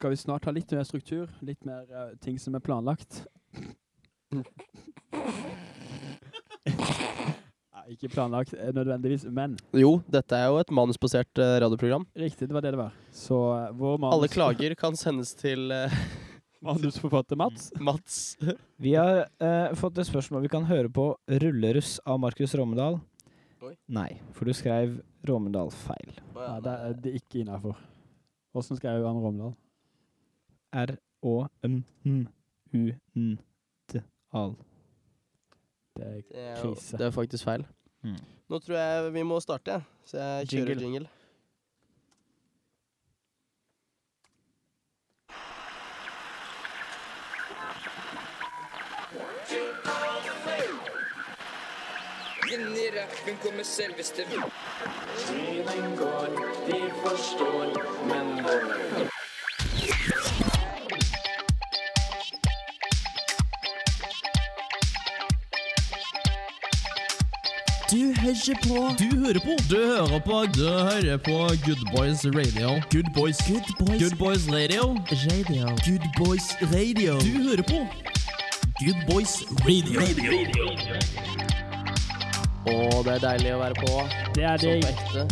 skal vi snart ha litt mer struktur, litt mer uh, ting som er planlagt. Nei, ikke planlagt eh, nødvendigvis, men Jo, dette er jo et manusbasert eh, radioprogram. riktig, det var det det var. Så eh, vår manus, Alle klager kan sendes til eh, manusforfatter Mats. Mats. Vi har eh, fått et spørsmål. Vi kan høre på 'Rulleruss' av Markus Rommedal. Oi. Nei, for du skrev Rommedal feil. Ja, det er det er ikke innafor. Åssen skrev han Romdal? Er Det er, Krise. det er faktisk feil. Mm. Nå tror jeg vi må starte, så jeg kjører Jingle. jingle. Inn i rappen kommer selveste Tiden går, de forstår, men Du hører på Du hører på Du hører på Du hører på Good Boys Radio. Good Boys Good Boys, Good Boys Radio. Radio. Good Boys Radio. Du hører på Good Boys Radio. Å, det er deilig å være på. Det er deg. Så på ekte.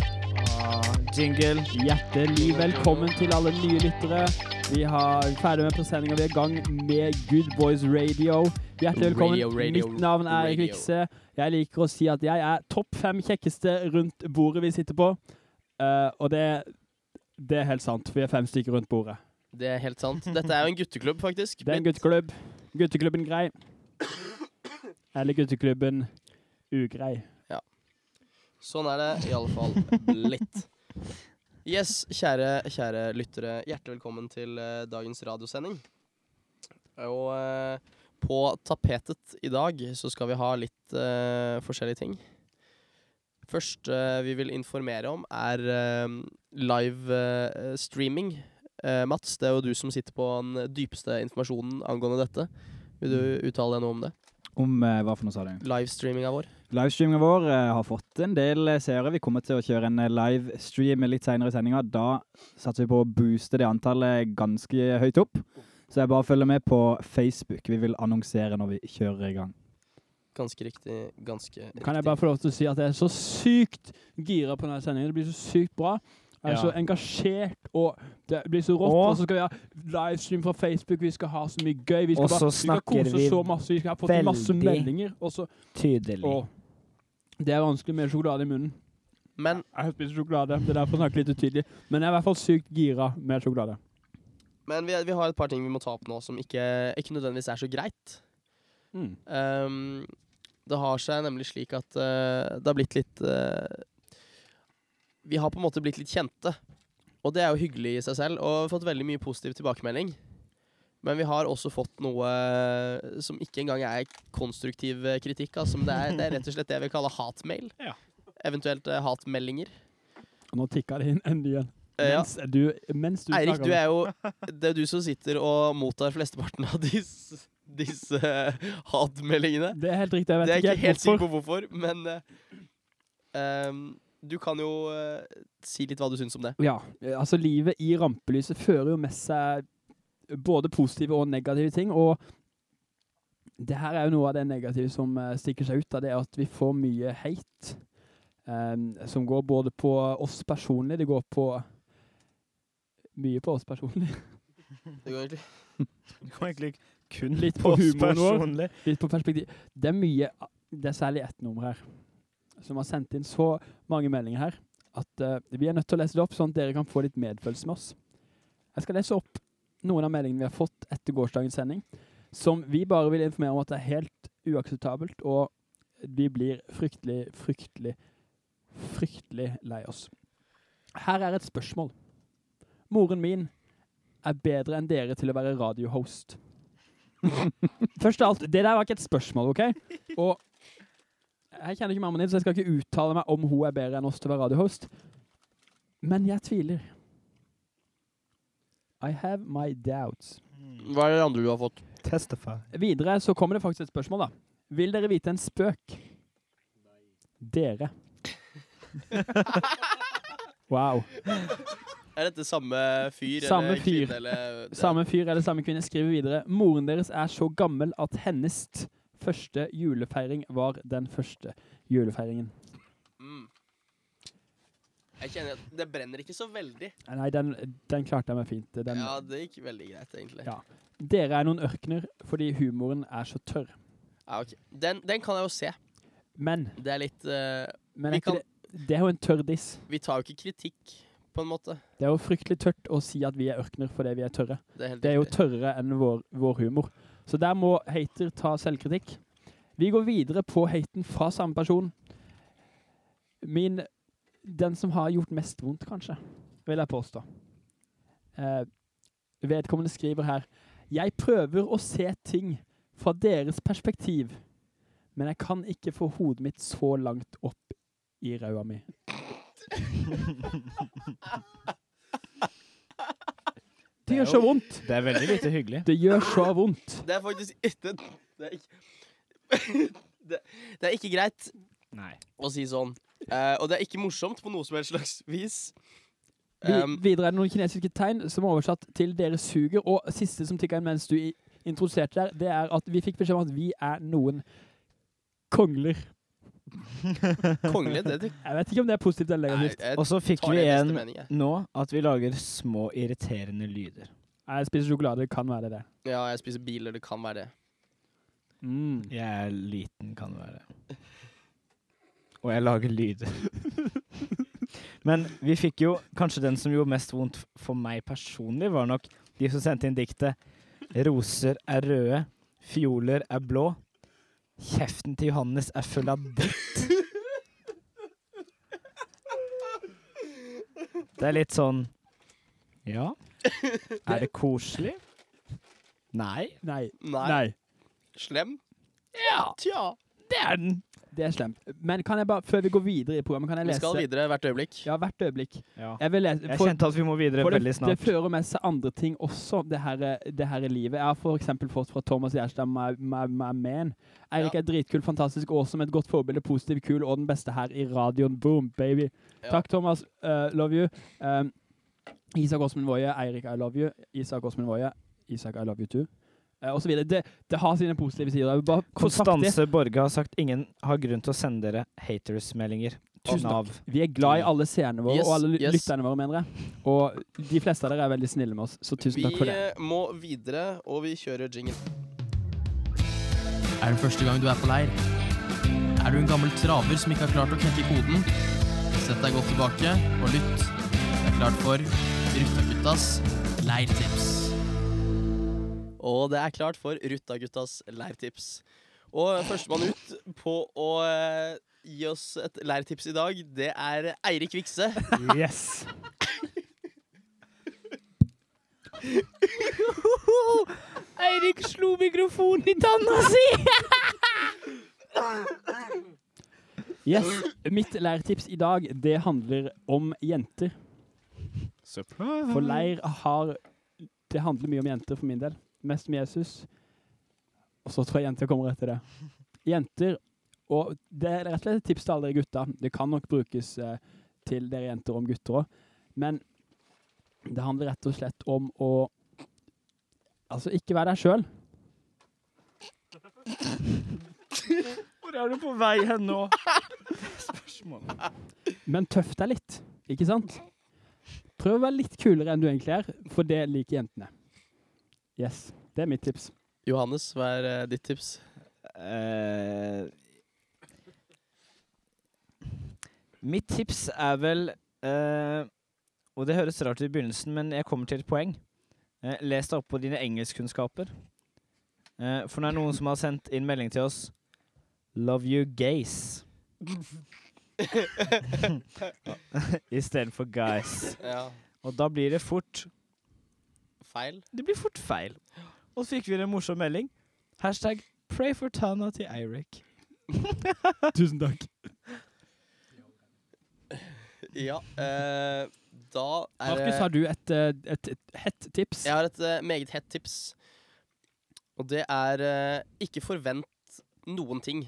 Ah, jingle. Hjertelig velkommen til alle nye lyttere. Vi har ferdig med presenninga. Vi er i gang med Good Boys Radio. Hjertelig velkommen. Radio, radio, Mitt navn er Erik. Vikse. Jeg liker å si at jeg er topp fem kjekkeste rundt bordet vi sitter på. Uh, og det, det er helt sant. Vi er fem stykker rundt bordet. Det er helt sant. Dette er jo en gutteklubb, faktisk. Det er en gutteklubb. Gutteklubben grei. Eller gutteklubben ugrei. Ja. Sånn er det i alle fall litt. Yes, kjære, kjære lyttere. Hjertelig velkommen til uh, dagens radiosending. Og eh, på tapetet i dag så skal vi ha litt uh, forskjellige ting. Først uh, vi vil informere om, er uh, live uh, streaming. Mats, det er jo du som sitter på den dypeste informasjonen angående dette. Vil du uttale deg noe om det? Om hva for noe, sa du? Livestreaminga vår. Livestreaminga vår har fått en del seere. Vi kommer til å kjøre en livestream litt senere i sendinga. Da satser vi på å booste det antallet ganske høyt opp. Så jeg bare følger med på Facebook. Vi vil annonsere når vi kjører i gang. Ganske riktig. Ganske riktig. Kan jeg bare få lov til å si at jeg er så sykt gira på denne sendingen. Det blir så sykt bra. Jeg er Ja. så engasjert, og det blir så rått. Og- Og så skal vi ha livestream fra Facebook. Vi skal ha så mye gøy. Vi skal, Og bare, vi skal kose vi så masse. Vi skal ha fått masse meldinger. Og så Tydelig. Og det er vanskelig med sjokolade i munnen. Men Jeg spiser sjokolade. Det er derfor jeg snakker litt utydelig. Men jeg er i hvert fall sykt gira med sjokolade. Men vi, vi har et par ting vi må ta opp nå som ikke, ikke nødvendigvis er så greit. Mm. Um, det har seg nemlig slik at uh, det har blitt litt uh, Vi har på en måte blitt litt kjente. Og det er jo hyggelig i seg selv, og vi har fått veldig mye positiv tilbakemelding. Men vi har også fått noe eh, som ikke engang er konstruktiv kritikk. Altså, men det, er, det er rett og slett det jeg vil kalle hatmail. Ja. Eventuelt uh, hatmeldinger. Nå tikker det inn en ny en. Eh, ja. Du, mens du Eirik, du er jo Det er du som sitter og mottar flesteparten av disse, disse eh, hatmeldingene. Det er helt riktig. Jeg vet Det er jeg ikke helt hvorfor. sikker på hvorfor, men uh, um, du kan jo uh, si litt hva du syns om det. Ja, altså livet i rampelyset fører jo med seg både positive og negative ting, og det her er jo noe av det negative som uh, stikker seg ut av det, at vi får mye hate, um, som går både på oss personlig, det går på mye på oss personlig, Det går egentlig Det går egentlig kun Litt på på oss personlig. litt på perspektiv. Det er mye, det er særlig ett nummer her, som har sendt inn så mange meldinger her, at uh, vi er nødt til å lese det opp, sånn at dere kan få litt medfølelse med oss. Jeg skal lese opp noen av meldingene vi har fått etter gårsdagens sending, som vi bare vil informere om at det er helt uakseptabelt, og vi blir fryktelig, fryktelig, fryktelig lei oss. Her er et spørsmål. Moren min er bedre enn dere til å være radiohost. Først av alt, det der var ikke et spørsmål, ok? Og jeg kjenner ikke mammaen din, så jeg skal ikke uttale meg om hun er bedre enn oss til å være radiohost. Men jeg tviler. I have my doubts. Hva er det andre du har fått? Testify. Videre så kommer det faktisk et spørsmål da. Vil dere vite en spøk? Dere. Wow. Er dette samme fyr Samme eller fyr. kvinne eller Samme fyr eller samme kvinne skriver videre. Moren deres er så gammel at hennes første julefeiring var den første julefeiringen. Mm. Jeg kjenner at det brenner ikke så veldig. Nei, den, den klarte jeg meg fint. Den, Ja, det gikk veldig greit, egentlig. Ja. Dere er noen ørkener fordi humoren er så tørr. Ja, ok. den, den kan jeg jo se. Men, Det er litt uh, men er kan- det, det er jo en tørr diss. Vi tar jo ikke kritikk, på en måte. Det er jo fryktelig tørt å si at vi er ørkener fordi vi er tørre. Det er Det er jo tørrere enn vår, vår humor. Så der må hater ta selvkritikk. Vi går videre på haten fra samme person. Min Den som har gjort mest vondt, kanskje, vil jeg påstå. Eh, vedkommende skriver her Jeg prøver å se ting fra deres perspektiv, men jeg kan ikke få hodet mitt så langt opp i ræva mi. Det gjør så vondt. Det er veldig lite hyggelig. Det gjør så vondt. Det er faktisk ikke Det er ikke, det, det er ikke greit Nei. å si sånn. Eh, og det er ikke morsomt på noe som helst slags vis. Vi, Um, videre er det noen kinesiske tegn som er oversatt til 'dere suger'. Og siste som tikka inn mens du introduserte der, det er at vi fikk beskjed om at vi er noen kongler. Kongelig, det Jeg vet ikke om det er positivt eller negativt. Og så fikk vi en nå at vi lager små irriterende lyder. Jeg spiser sjokolade, det kan være det. Ja, jeg spiser biler, det kan være det. Mm. Jeg er liten, kan være det. Og jeg lager lyder. Men vi fikk jo kanskje den som gjorde mest vondt for meg personlig, var nok de som sendte inn diktet 'Roser er røde, fioler er blå'. Kjeften til Johannes er full av dritt. Det er litt sånn Ja. Er det koselig? Nei. Nei. Nei. Slem? Ja, Tja. det er den. Det er slemt. Men kan jeg bare, før vi går videre i programmet, kan jeg lese Vi skal videre hvert øyeblikk. Ja, hvert øyeblikk. Ja. Jeg vil lese Jeg kjente at vi må videre det, veldig snart. det fører med seg andre ting også, det her, det her livet. Jeg har for eksempel fått fra Thomas Gjerstad, my, my, my man. Eirik Ja. er dritkul, fantastisk, awesome, et godt forbilde, positiv, kul, og den beste her i radioen. Boom, baby. Ja. Takk, Thomas. Uh, love you. Um, Isak Åsmund Woie, Eirik, I love you. Isak Åsmund Woie, Isak, I love you too. Og så. Det, det har sine positive sider. Konstanse Borge har sagt ingen har grunn til å sende dere haters-meldinger. Tusen takk. Vi er glad i alle seerne våre, Yes, og alle yes. lytterne våre, mener jeg. Og de fleste av dere er veldig snille med oss, så tusen takk for det. Vi må videre, og vi kjører jingle. Er det første gang du er på leir? Er du en gammel traver som ikke har klart å knekke koden? Sett deg godt tilbake og lytt. Det er klart for Rutaguttas leirtips. Og det er klart for Ruttaguttas leirtips. Og førstemann ut på å eh, gi oss et leirtips i dag, det er Eirik Vikse. Yes. Eirik slo mikrofonen i tanna si! yes, mitt leirtips i dag, det handler om jenter. For leir har Det handler mye om jenter for min del. Mest med Jesus. Og så tror jeg jenter kommer etter det. Jenter Og det er rett og slett et tips til alle dere gutter. Det kan nok brukes eh, til dere jenter om gutter òg. Men det handler rett og slett om å Altså, ikke være deg sjøl. Hvor er du på vei hen nå? Men tøff deg litt, ikke sant? Prøv å være litt kulere enn du egentlig er, for det liker jentene. Yes, det er mitt tips. Johannes, hva er eh, ditt tips? Eh, mitt tips er vel eh, Og det høres rart ut i begynnelsen, men jeg kommer til et poeng. Eh, les deg opp på dine engelskkunnskaper. Eh, for det er noen som har sendt inn melding til oss. Love you gays. Istedenfor guys. Ja. Og da blir det fort Feil? Det blir fort feil. Og så fikk vi en morsom melding. Hashtag pray for Tana til Eirik. Tusen takk. Ja. eh, da er Markus, har du et, et, et, et hett tips? Jeg har et eh, meget hett tips. Og det er eh, ikke forvent noen ting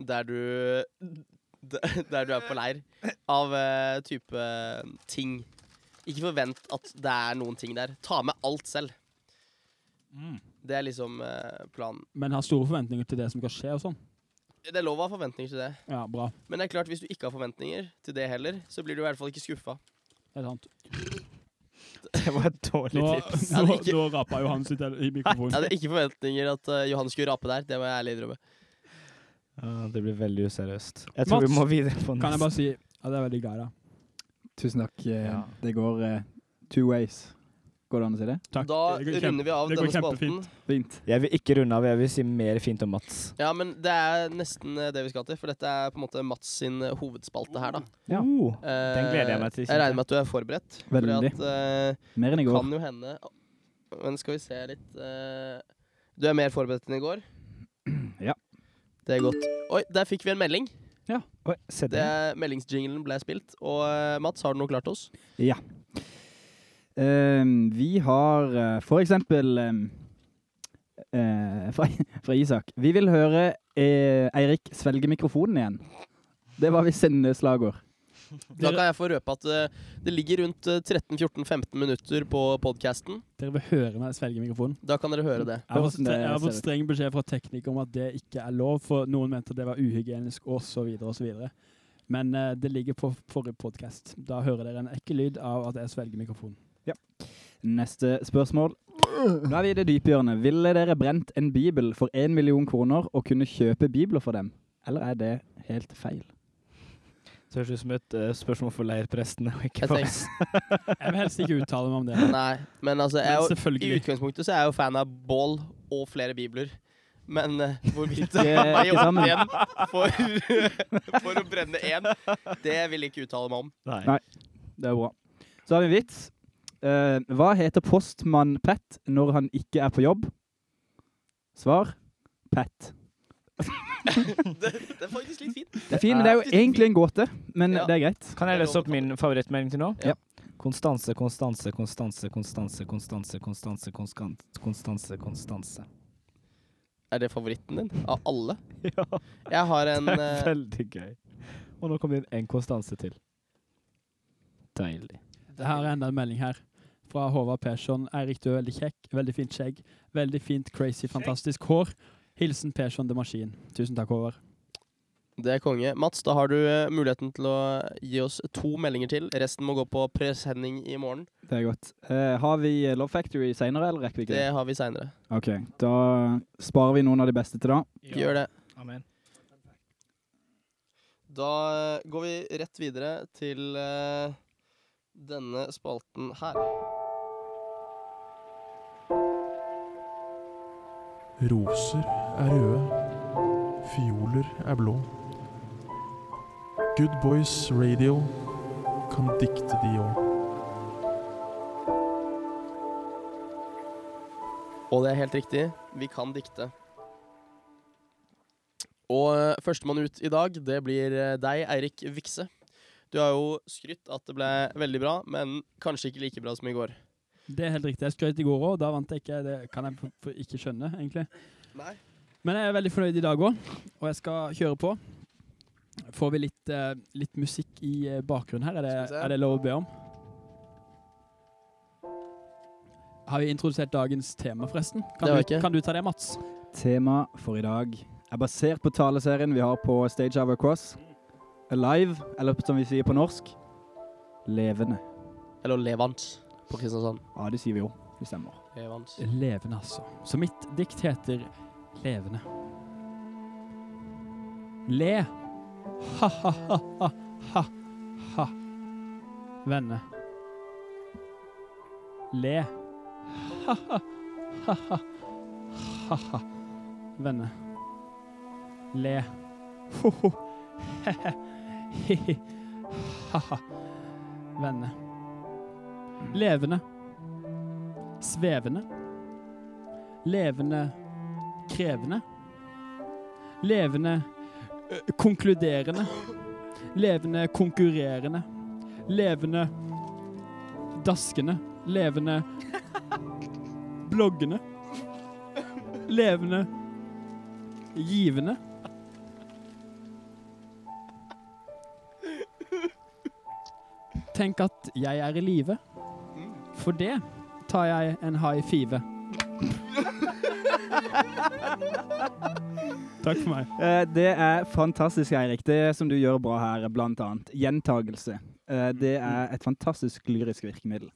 der du Der du er på leir, av eh, type ting. Ikke forvent at det er noen ting der. Ta med alt selv. Mm. Det er liksom eh, planen. Men har store forventninger til det som skal skje og sånn. Det er lov å ha forventninger til det. Ja, bra. Men det er klart, hvis du ikke har forventninger til det heller, så blir du i hvert fall ikke skuffa. Det er sant. Det var et dårlig Nå, tips. Nå, ikke- nå rapa Johan sitt i Jeg hadde ikke forventninger at uh, Johan skulle rape der. Det må jeg ærlig innrømme. Ja, det blir veldig useriøst. Jeg tror Mats, vi må videre på Kan jeg bare si at jeg er veldig glad i deg. Tusen takk. Eh, Ja. Det går uh, two ways. Går det an å si det? Takk. Da Det går runder vi av det denne spalten. Fint. Jeg vil ikke runde av, jeg vil si mer fint om Mats. Ja, men det er nesten eh, det vi skal til, for dette er på en måte Mats sin hovedspalte her, da. Ja. Oh, Eh, Den gleder jeg meg til, Jeg regner med at du er forberedt. Veldig. Fordi at uh, Mer enn i går. kan jo hende Men skal vi se litt Du er mer forberedt enn i går? Ja. Det er godt. Oi, der fikk vi en melding. Oi, Det. Meldingsjinglen ble spilt. Og eh, Mats, har du noe klart til oss? Ja. Ehm, vi har eh, for eksempel um, uh, fra, fra Isak. Vi vil høre uh, Eirik svelge mikrofonen igjen. Det var visst en slagord. Da kan jeg få røpe at eh, det ligger rundt eh, 13-14-15 minutter på podkasten. Dere vil høre meg svelge mikrofonen. Da kan dere høre det. Jeg har, fått, jeg har fått streng beskjed fra tekniker om at det ikke er lov, for noen mente at det var uhygienisk osv. osv. Men eh, det ligger på forrige podkast. Da hører dere en ekkel lyd av at jeg svelger mikrofonen. Neste spørsmål. Nå er vi i det dype hjørnet. Ville dere brent en bibel for én million kroner og kunne kjøpe bibler for dem? Eller er det helt feil? Det høres ut som et uh, spørsmål for leirprestene, Jeg. Jeg vil helst ikke uttale meg om det. Nei, men altså jeg, er Men jo- I utgangspunktet så er jeg jo fan av bål og flere bibler. Men uh, hvorvidt jeg har jobbet igjen for, for å brenne én, det vil jeg ikke uttale meg om. Nei. Nei. Det er bra. Så har vi en vits. Uh, hva heter postmann Pet når han ikke er på jobb? Svar Pet det, det, er faktisk litt fint. Det er fint, men det er jo egentlig en gåte. Men ja. det er greit. Kan jeg lese opp min favorittmelding til nå? Ja. Konstanse, konstanse, konstanse, konstanse, konstanse, konstanse, konstanse, konstanse. Er det favoritten din? Av alle? Ja. Jeg har en Det er eh, veldig gøy. Og nå kommer det inn en konstanse til. Deilig. Det her er enda en melding her fra Håvard Persson. Eirik, du er veldig kjekk. Veldig fint skjegg. Veldig fint, crazy, fantastisk hår. Hilsen Persson the Maskin. Tusen takk, Håvard. Det er konge. Mats, da har du eh, muligheten til å gi oss to meldinger til. Resten må gå på presenning i morgen. Det er godt. Eh, har vi Love Factory senere, eller rekker vi ikke Det det? har vi seinere. Ok, da sparer vi noen av de beste til da. Gjør det. Amen. Da eh, går vi rett videre til eh, denne spalten her. Roser er røde, fioler er blå. Good Boys Radio kan dikte de òg. Og det er helt riktig. Vi kan dikte. Og eh, førstemann ut i dag, det blir eh, deg, Eirik Vikse. Du har jo skrytt at det ble veldig bra, men kanskje ikke like bra som i går. Det er helt riktig. Jeg skrøt i går òg, da vant jeg ikke. Det kan jeg ikke skjønne, egentlig. Nei. Men jeg er veldig fornøyd i dag òg, og jeg skal kjøre på. Får vi litt, uh, litt musikk i eh, bakgrunnen her? Er det, er det lov å be om? Har vi introdusert dagens tema, forresten? Det Kan, vi du, ikke. kan du ta det, Mats? Tema for i dag er basert på taleserien vi har på Stage Hour Cross. Alive, eller som vi sier på norsk, levende. Eller Levant på Kristiansand. Ja, det sier vi jo. Det stemmer. Evans. Levende, altså. Så mitt dikt heter Levende. Le. Ha-ha-ha-ha-ha. Venne. Le. Ha-ha-ha-ha-ha. Venne. Le. Ho-ho. He-he. Hi-hi. Ha-ha. Venne. Levende. Svevende. Levende krevende. Levende konkluderende. Levende konkurrerende. Levende daskende. Levende bloggende. Levende givende. Tenk at jeg er i live. For det tar jeg en high five. Takk for meg. Eh, det er fantastisk, Eirik. Det som du gjør bra her, er blant annet gjentagelse. Eh, det er et fantastisk lyrisk virkemiddel.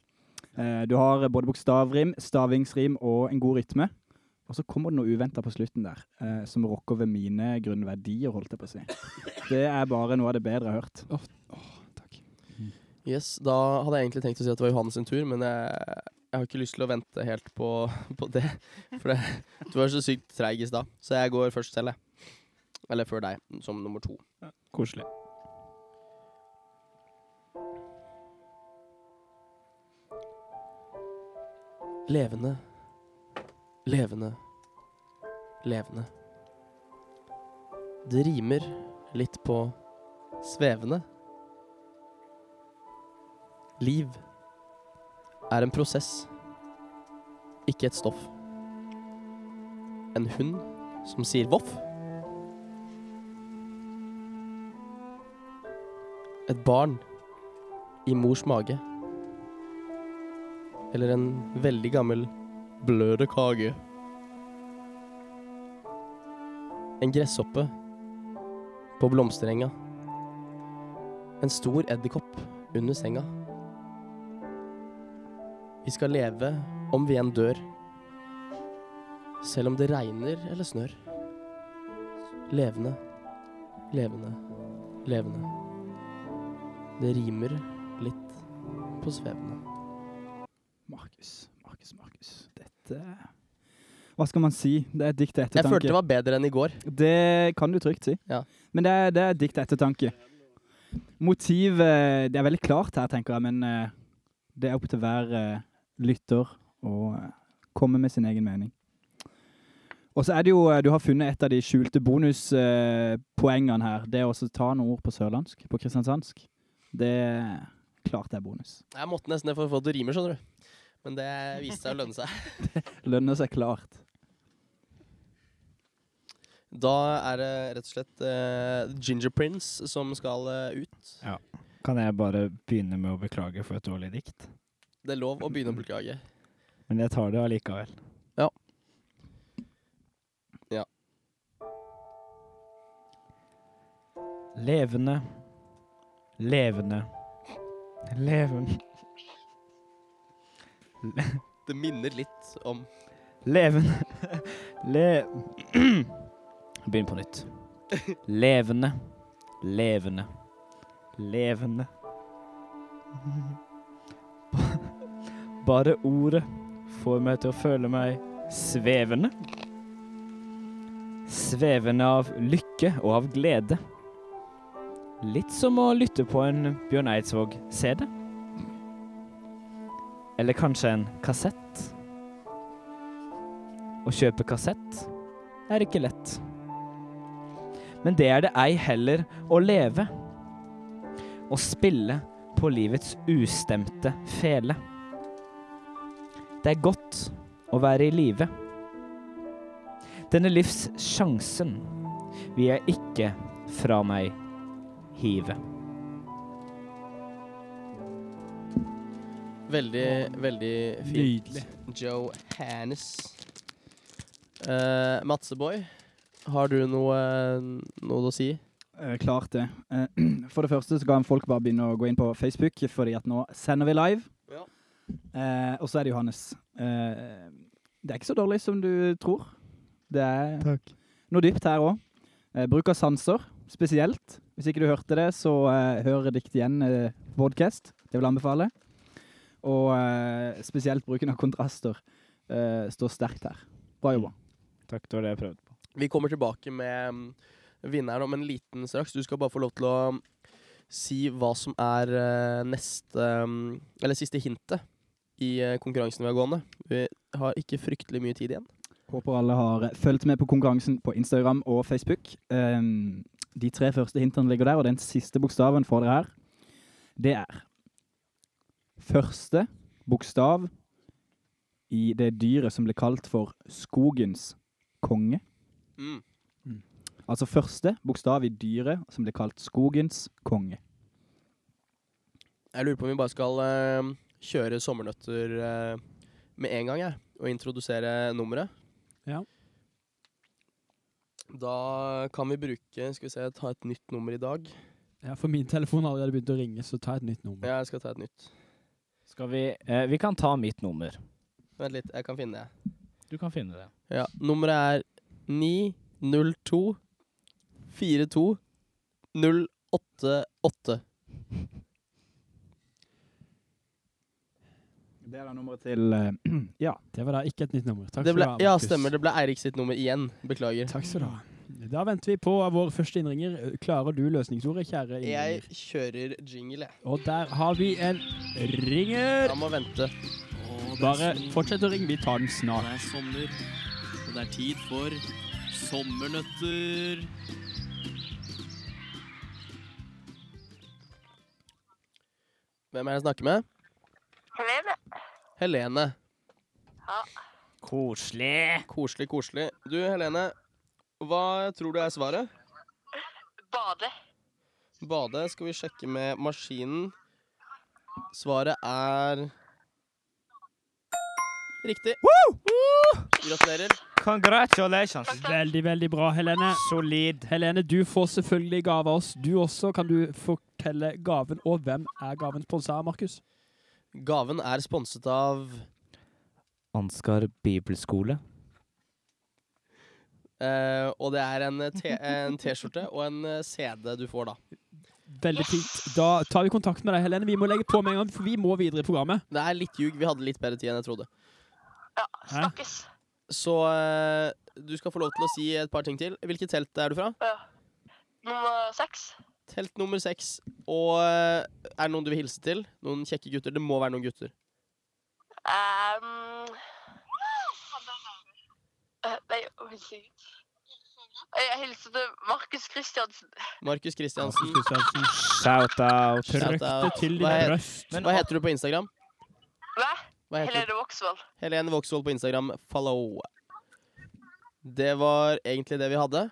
Eh, du har både bokstavrim, stavingsrim og en god rytme. Og så kommer det noe uventa på slutten der, som rokker ved mine grunnverdier, holdt jeg på å si. Det er bare noe av det bedre jeg har hørt. Takk. Yes, Da hadde jeg egentlig tenkt å si at det var Johannes sin tur, men jeg, jeg har ikke lyst til å vente helt på, på det. For det, du var så sykt treig i stad, så jeg går først selv, jeg. Eller før deg, som nummer to. Koselig. Levende, levende, levende. Det rimer litt på svevende. Liv er en prosess, ikke et stoff. En hund som sier voff. Et barn i mors mage. Eller en veldig gammel blødekage. En gresshoppe på blomsterenga. En stor edderkopp under senga. Vi skal leve om vi enn dør. Selv om det regner eller snør. Levende, levende, levende. Det rimer litt på svevende. Markus, Markus, Markus. Dette Hva skal man si? Det er et dikt til Jeg følte det var bedre enn i går. Det kan du trygt si. Ja. Men det er, det er dikt til ettertanke. Motivet Det er veldig klart her, tenker jeg, men eh, det er opp til hver eh, lytter og kommer komme med sin egen mening. Og så er det jo eh, Du har funnet et av de skjulte bonuspoengene her. Det å ta noen ord på sørlandsk, på kristiansandsk. Det klart er bonus. Jeg måtte nesten det for å få det til å rime, skjønner du. Men det viste seg å lønne seg. Lønner seg klart. Da er det rett og slett uh, Ginger Prince som skal uh, ut. Kan jeg bare begynne med å beklage for et dårlig dikt? Det er lov å begynne å beklage. Men jeg tar det allikevel. Ja. Ja. Levende, levende, levende Det minner litt om Levende Le... Begynn på nytt. Levende, levende, levende. Bare ordet får meg til å føle meg svevende. Svevende av lykke og av glede. Litt som å lytte på en Bjørn Eidsvåg-CD. Eller kanskje en kassett. Å kjøpe kassett er ikke lett. Men det er det ei heller å leve. Å spille på livets ustemte fele. Det er godt å være i live. Denne livssjansen vil jeg ikke fra meg hive. Veldig, veldig fint. Nydelig. Joe Hannes. Uh, Matseboy, har du noe, noe å si? Uh, klart det. Uh, for det første så kan folk bare begynne å gå inn på Facebook, fordi at nå sender vi live. Eh, og så er det Johannes. Eh, det er ikke så dårlig som du tror. Det er noe dypt her òg. Eh, bruk av sanser, spesielt. Hvis ikke du hørte det, så eh, hør dikt igjen eh, podcast. Det vil jeg anbefale. Og eh, spesielt bruken av kontraster eh, står sterkt her. Bra jobba. Takk, det var det jeg prøvde på. Vi kommer tilbake med mm, vinneren om en liten straks. Du skal bare få lov til å mm, si hva som er neste mm, Eller siste hintet i eh, konkurransen vi har gående. Vi har ikke fryktelig mye tid igjen. Håper alle har eh, fulgt med på konkurransen på Instagram og Facebook. Ehm, de tre første hintene ligger der, og den siste bokstaven får dere her. Det er første bokstav i det dyret som ble kalt for skogens konge. Mm. Altså første bokstav i dyret som ble kalt skogens konge. Jeg lurer på om vi bare skal eh, kjøre sommernøtter eh, med en gang, jeg. Og introdusere nummeret. Ja. Da kan vi bruke Skal vi se, ta et nytt nummer i dag. Ja, for min telefon har allerede begynt å ringe, så ta et nytt nummer. Ja, jeg skal ta et nytt. Skal vi eh, Vi kan ta mitt nummer. Vent litt, jeg kan finne det. Du kan finne det. Ja, nummeret er 902 42 088. Det er da nummeret til eh, Ja. Det var da ikke et nytt nummer. Takk Det skal du ha, ja, Markus. stemmer. Det ble Eirik sitt nummer igjen. Beklager. Takk skal du ha. Da venter vi på vår første innringer. Klarer du løsningsordet, kjære innringer? Jeg kjører jingle, jeg. Og der har vi en ringer. Han må vente. Bare fortsett å ringe, vi tar den Det snart. er sommer, og det er tid for sommernøtter. Hvem er det jeg snakker med? Helene. Helene. Koselig. Koselig, koselig. Du, Helene. Hva tror du er svaret? Bade. Bade. Skal vi sjekke med maskinen. Svaret er Riktig. Gratulerer. Congratulations. Veldig, veldig bra, Helene. Solid. Helene, du får selvfølgelig gave av oss. Du også kan du fortelle gaven, og hvem er gavens sponsor, Markus? Gaven er sponset av Ansgar bibelskole. eh, Og det er en T- en T-skjorte og en eh, CD du får, da. Veldig fint. Da tar vi kontakt med deg, Helene. Vi må legge på med en gang, for vi må videre i programmet. Det er litt ljug. Vi hadde litt bedre tid enn jeg trodde. Ja, snakkes. Så eh, du skal få lov til å si et par ting til. Hvilket telt er du fra? Ja. Nummer seks. Telt nummer seks. Og eh, er det noen du vil hilse til? Noen kjekke gutter? Det må være noen gutter. Um, eh, nei, jeg hilser til Markus Kristiansen. Markus Kristiansen. Kristiansen. Shout-out. Shout-out. til Hva brøst. Hva heter du på Instagram? Hva? Hva heter du? Helene Vågsvold. Helene Vågsvold på Instagram. Follow. Det var egentlig det vi hadde.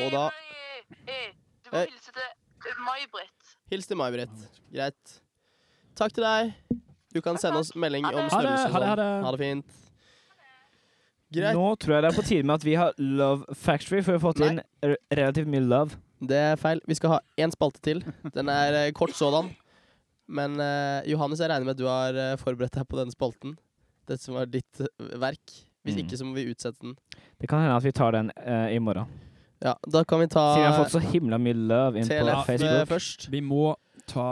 Og da- Eh, eh, Du må Eh. hilse til til May-Britt. Hils til May-Britt. Greit. Takk til deg. Du kan sende oss melding om størrelse. Ha det, ha det. Ha det fint. Greit. Nå tror jeg det er på tide med at vi har Love Factory, for vi har fått inn relativt mye love. Det er feil. Vi skal ha én spalte til. Den er eh, kort sådan. Men eh, Johannes, jeg regner med at du har eh, forberedt deg på denne spalten. Dette som var ditt eh, verk. Hvis Mm. ikke, så må vi utsette den. Det kan hende at vi tar den eh, i morgen. Ja, Da kan vi ta Siden vi har fått så himla mye love inn på TLF eh, Facebook. først. Vi må ta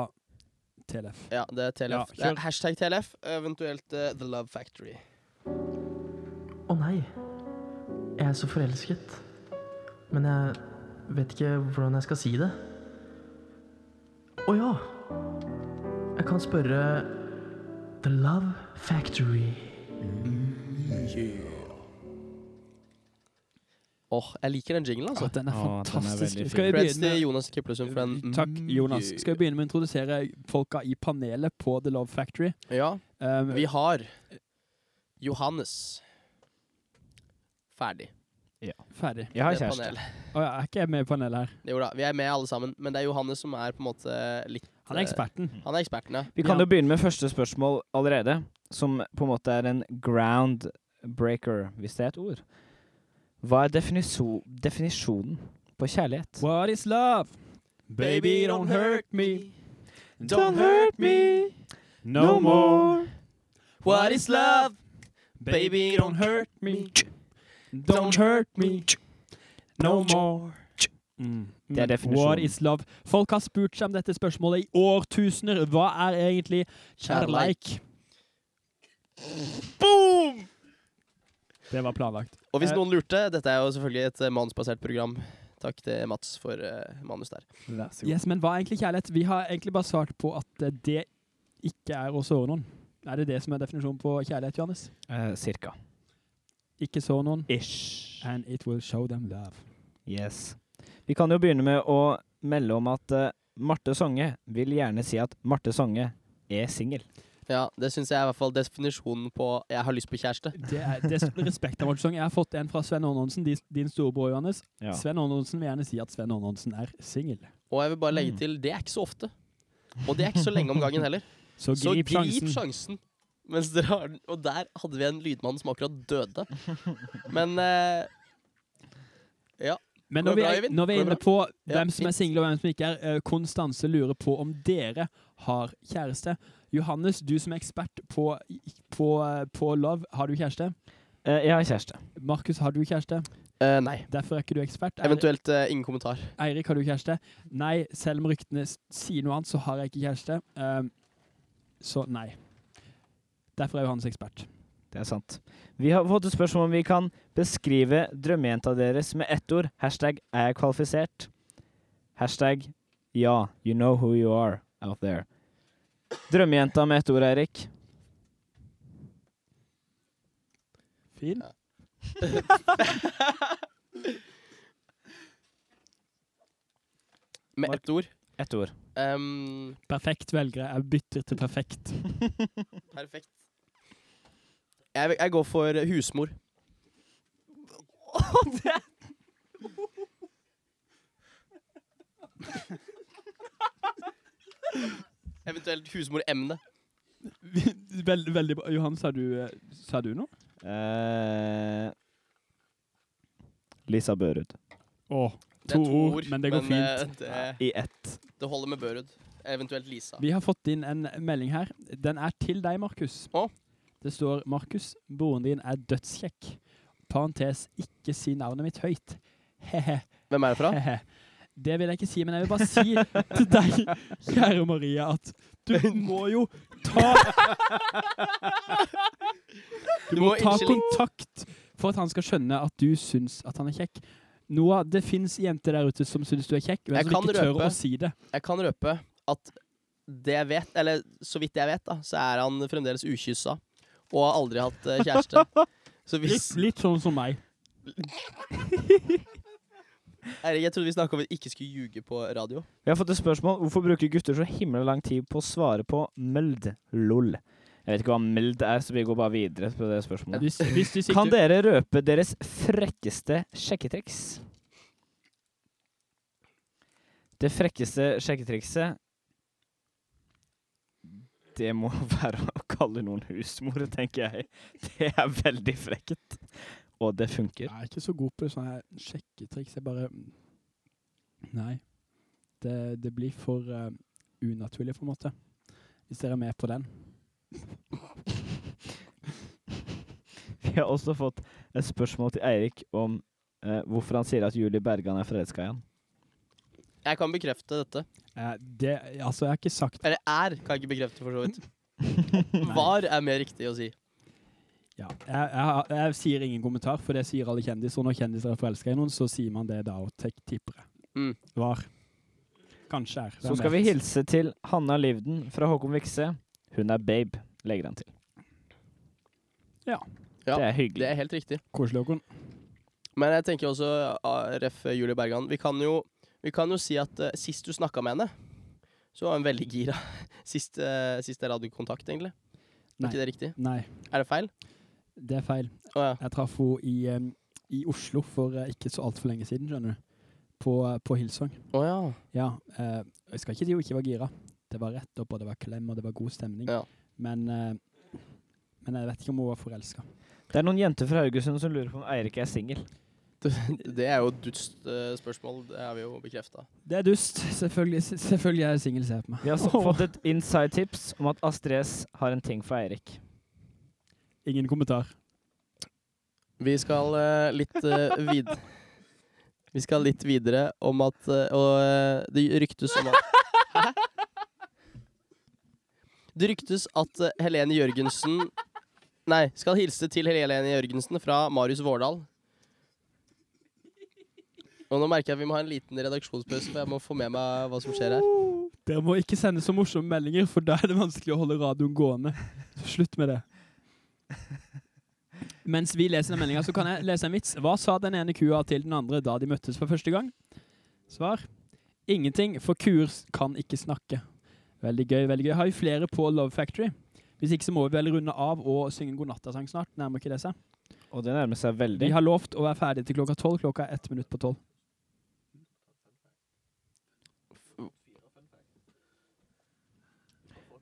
TLF. Ja, det er TLF. Ja, det er hashtag TLF, eventuelt eh, The Love Factory. Å nei, jeg er så forelsket. Men jeg vet ikke hvordan jeg skal si det. Å ja, jeg kan spørre The Love Factory. Åh, jeg liker den jinglen, altså. Ja, den er Å, den er fantastisk. veldig Skal vi Creds begynne til med Jonas Kiplesund for den. Takk, Jonas. Skal vi begynne med å introdusere folka i panelet på The Love Factory? Ja, Um, vi har Johannes. Ferdig. ferdig. Jeg har Det er kjæreste. panel. Å ja, er ikke jeg med i panelet her? Jo da, vi er med alle sammen, men det er Johannes som er på en måte litt Han er eksperten. eh, Han er eksperten, ja. Vi kan Ja. jo begynne med første spørsmål allerede, som på en måte er en groundbreaker, hvis det er et ord. Hva er definisjonen på kjærlighet? What is love? Baby, don't hurt me. Don't hurt me no more. What is love? Baby, don't hurt me. Don't hurt me no more. Mm. Det er Mm. definisjonen. What is love? Folk har spurt seg om dette spørsmålet i årtusener. Hva er egentlig kjærleik? Boom! Det var planlagt. Og hvis Eh. noen lurte, dette er jo selvfølgelig et eh, manusbasert program. Takk til Mats for uh, manus der. Yes, men hva er egentlig kjærlighet? Vi har egentlig bare svart på at det ikke er å såre noen. Er det det som er definisjonen på kjærlighet, Johannes? Eh, cirka. Ikke såre noen, Ish. and it will show them love. Yes. Vi kan jo begynne med å melde om at uh, Marte Songe vil gjerne si at Marte Songe er singel. Ja, det syns jeg er i hvert fall definisjonen på 'jeg har lyst på kjæreste'. Det er, det er respekt av. Jeg har fått en fra Sven Arnonsen, din, storebror, Johannes. Ja. Sven Arnonsen vil gjerne si at Sven Arnonsen er singel. Og jeg vil bare legge Mm. til, det er ikke så ofte. Og det er ikke så lenge om gangen heller. Så Så grip grip sjansen. sjansen. Mens dere har den. Og der hadde vi en lydmann som akkurat døde. Men eh, Ja. Men når vi, er, når vi er inne på Ja, hvem som er single og hvem som ikke er, eh, Konstanse lurer på om dere har kjæreste. Johannes, du som er ekspert på, på, på love, har du kjæreste? Uh, jeg har kjæreste. Markus, har du kjæreste? Uh, nei. Derfor er ikke du ekspert. Er- Eventuelt uh, ingen kommentar. Eirik, har du kjæreste? Nei, selv om ryktene sier noe annet, så har jeg ikke kjæreste. Um, så nei. Derfor er Johannes ekspert. Det er sant. Vi har fått et spørsmål om vi kan beskrive drømmejenta deres med ett ord. Hashtag er jeg kvalifisert. Hashtag ja, you know who you are out there. Drømmejenta med ett ord, Eirik. Fin. Med ett ord. Ett ord. Um, Perfekt velger jeg. Bytter til perfekt. perfekt. Jeg, jeg går for husmor. Eventuelt husmoremne. Veld, veldig bra. Johan, sa du, eh, sa du noe? Eh, Lisa Børud. Å, Det er to to ord, men det går men, fint. Det, I ett. Det holder med Børud. Eventuelt Lisa. Vi har fått inn en melding her. Den er til deg, Markus. Det står 'Markus, broren din er dødskjekk'. Parentes 'ikke si navnet mitt høyt'. He-he. Hvem er det fra? He-he. Det vil jeg ikke si, men jeg vil bare si til deg, kjære Maria, at du må jo ta Du må ta kontakt for at han skal skjønne at du syns at han er kjekk. Noah, det fins jenter der ute som syns du er kjekk, men som ikke tør å si det. Jeg kan røpe at det jeg vet, eller så vidt jeg vet, da, så er han fremdeles ukyssa. Og har aldri hatt eh, kjæreste. Så hvis Litt, litt sånn som meg. Eirik, jeg trodde vi snakka om at vi ikke skulle ljuge på radio. Vi har fått et spørsmål. Hvorfor bruker gutter så himla lang tid på å svare på meld? Lol. Jeg vet ikke hva meld er, så vi går bare videre på det spørsmålet. Hvis, hvis de Kan dere røpe deres frekkeste sjekketriks? Det frekkeste sjekketrikset Det må være å kalle noen husmor, tenker jeg. Det er veldig frekket. Og det funker. Jeg er ikke så god på sånne sjekketriks. Jeg bare Nei. Det, det blir for uh, unaturlig, på en måte. Hvis dere er med på den. Vi har også fått et spørsmål til Eirik om uh, hvorfor han sier at Julie Bergan er forelska i han. Jeg kan bekrefte dette. Uh, det, altså, jeg har ikke sagt Eller er, kan jeg ikke bekrefte, for så vidt. Var er mer riktig å si. Ja, jeg, jeg, jeg sier ingen kommentar, for det sier alle kjendiser. Når kjendiser er forelska i noen, så sier man det da og tek- tipper jeg. Mm. Var. Kanskje er. Så skal skal vi hilse til Hanna Livden fra Håkon Vikse. Hun er babe, legger han til. Ja. Ja, Det er hyggelig. Det er helt riktig. Koselig, Håkon. Men jeg tenker også, ah, ref Julie Bergan, vi kan jo, vi kan jo si at uh, sist du snakka med henne, så var hun veldig gira. Sist, uh, sist dere hadde kontakt, egentlig. Er Nei. ikke det riktig? Nei, Er det feil? Det er feil. Å ja. Jeg traff henne i, um, i Oslo for eh, ikke så altfor lenge siden, skjønner du. På, eh, på Hillsong. Å ja. Ja, eh, jeg skal ikke si hun ikke var gira. Det var rett opp, og det var klem, og det var god stemning. Ja. Men, eh, men jeg vet ikke om hun var forelska. Det er noen jenter fra Haugesund som lurer på om Eirik er singel. Det, er jo et dust eh, spørsmål. Det har vi jo bekrefta. Det er dust. Selvfølgelig, selvfølgelig er jeg singel, jeg på meg. Vi har så fått et inside tips om at Astrid S har en ting for Eirik. Ingen kommentar. Vi skal uh, litt uh, vid... Vi skal litt videre om at uh, Og det ryktes om at Hæ? Det ryktes at Helene Jørgensen Nei, skal hilse til Helene Jørgensen fra Marius Vårdal. Og nå merker jeg at vi må ha en liten redaksjonspause, for jeg må få med meg hva som skjer her. Dere må ikke sende så morsomme meldinger, for da er det vanskelig å holde radioen gående. Så slutt med det. Mens vi leser den meldinga, så kan jeg lese en vits. Hva sa den ene kua til den andre da de møttes for første gang? Svar ingenting, for kuer kan ikke snakke. Veldig gøy. veldig gøy. Har vi flere på Love Factory? Hvis ikke så må vi vel runde av og synge en godnattasang snart. Nærmer ikke det seg? Og det nærmer seg veldig. Vi har lovt å være ferdig til klokka tolv. Klokka er ett minutt på tolv.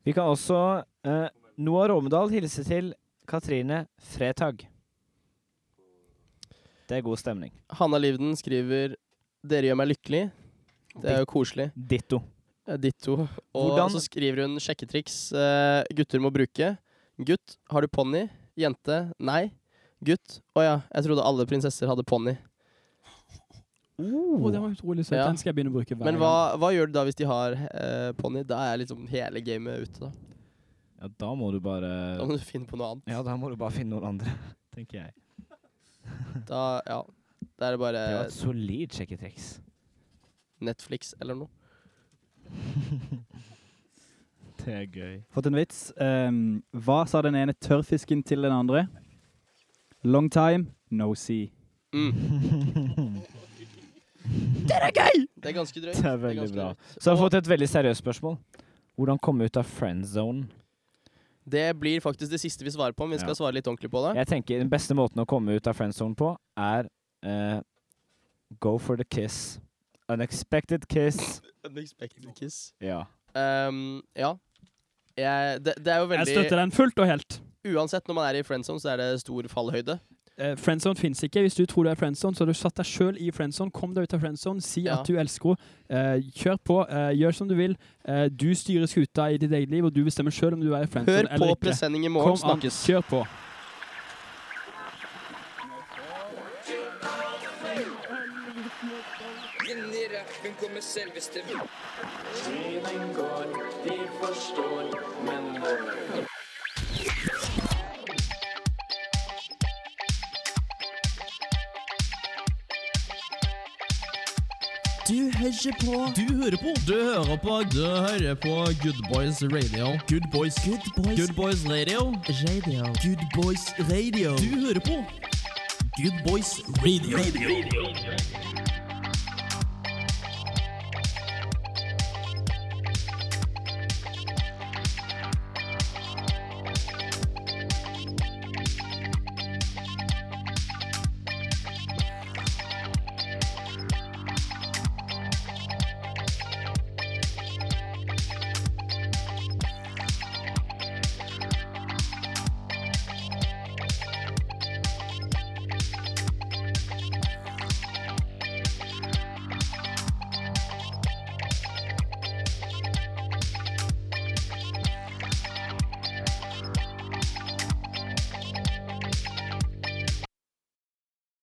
Vi kan også eh, Noah Romedal hilse til Katrine Fretag. Det er god stemning. Hanna Livden skriver 'Dere gjør meg lykkelig'. Det er jo koselig. Ditto. Eh, Ditto. Og Hvordan- så skriver hun sjekketriks eh, gutter må bruke. Gutt, har du ponni? Jente, nei. Gutt, å ja, jeg trodde alle prinsesser hadde ponni. Å, det var utrolig søtt. Ja. Den skal jeg begynne å bruke hver Men hva, hva gjør du da hvis de har eh, ponni? Da er liksom hele gamet ute, da. Ja, da må du bare Da må du finne på noe annet. Ja, da må du bare finne noen andre, tenker jeg. Da, ja. Da er det bare Det var et solid sjekketriks. Netflix eller noe. Det er gøy. Fått en vits. Um, hva sa den ene tørrfisken til den andre? Long time, no see. Mm. Det er gøy! Det er ganske drøyt. Det er veldig ganske bra. drøyt. Så har fått et veldig seriøst spørsmål. Hvordan komme ut av friend zone? Det blir faktisk det siste vi svarer på, men vi skal Ja. svare litt ordentlig på det. Jeg tenker Den beste måten å komme ut av friend zone på, er uh, go for the kiss. Unexpected kiss. Unexpected kiss. Ja. Um, ja. Jeg, det, det er jo veldig Jeg støtter den fullt og helt. Uansett, når man er i friendzone, så er det stor fallhøyde. Eh, friendzone fins ikke. Hvis du tror du er friendzone, så har du satt deg sjøl i friendzone. Kom deg ut av friendzone. Si Ja. at du elsker henne. Uh, kjør på. uh, gjør som du vil. Du styrer skuta i ditt eget liv, og du bestemmer sjøl om du er i friendzone Hør eller på presenning i morgen. Kom an, Snakkes. kjør på. Inn i rappen kommer selveste Tiden går, de forstår, men når Du hører på Du hører på Du hører på Du hører på Good Boys Radio. Good Boys Good Boys, Good Boys Radio. Radio. Good Boys Radio. Du hører på Good Boys Radio.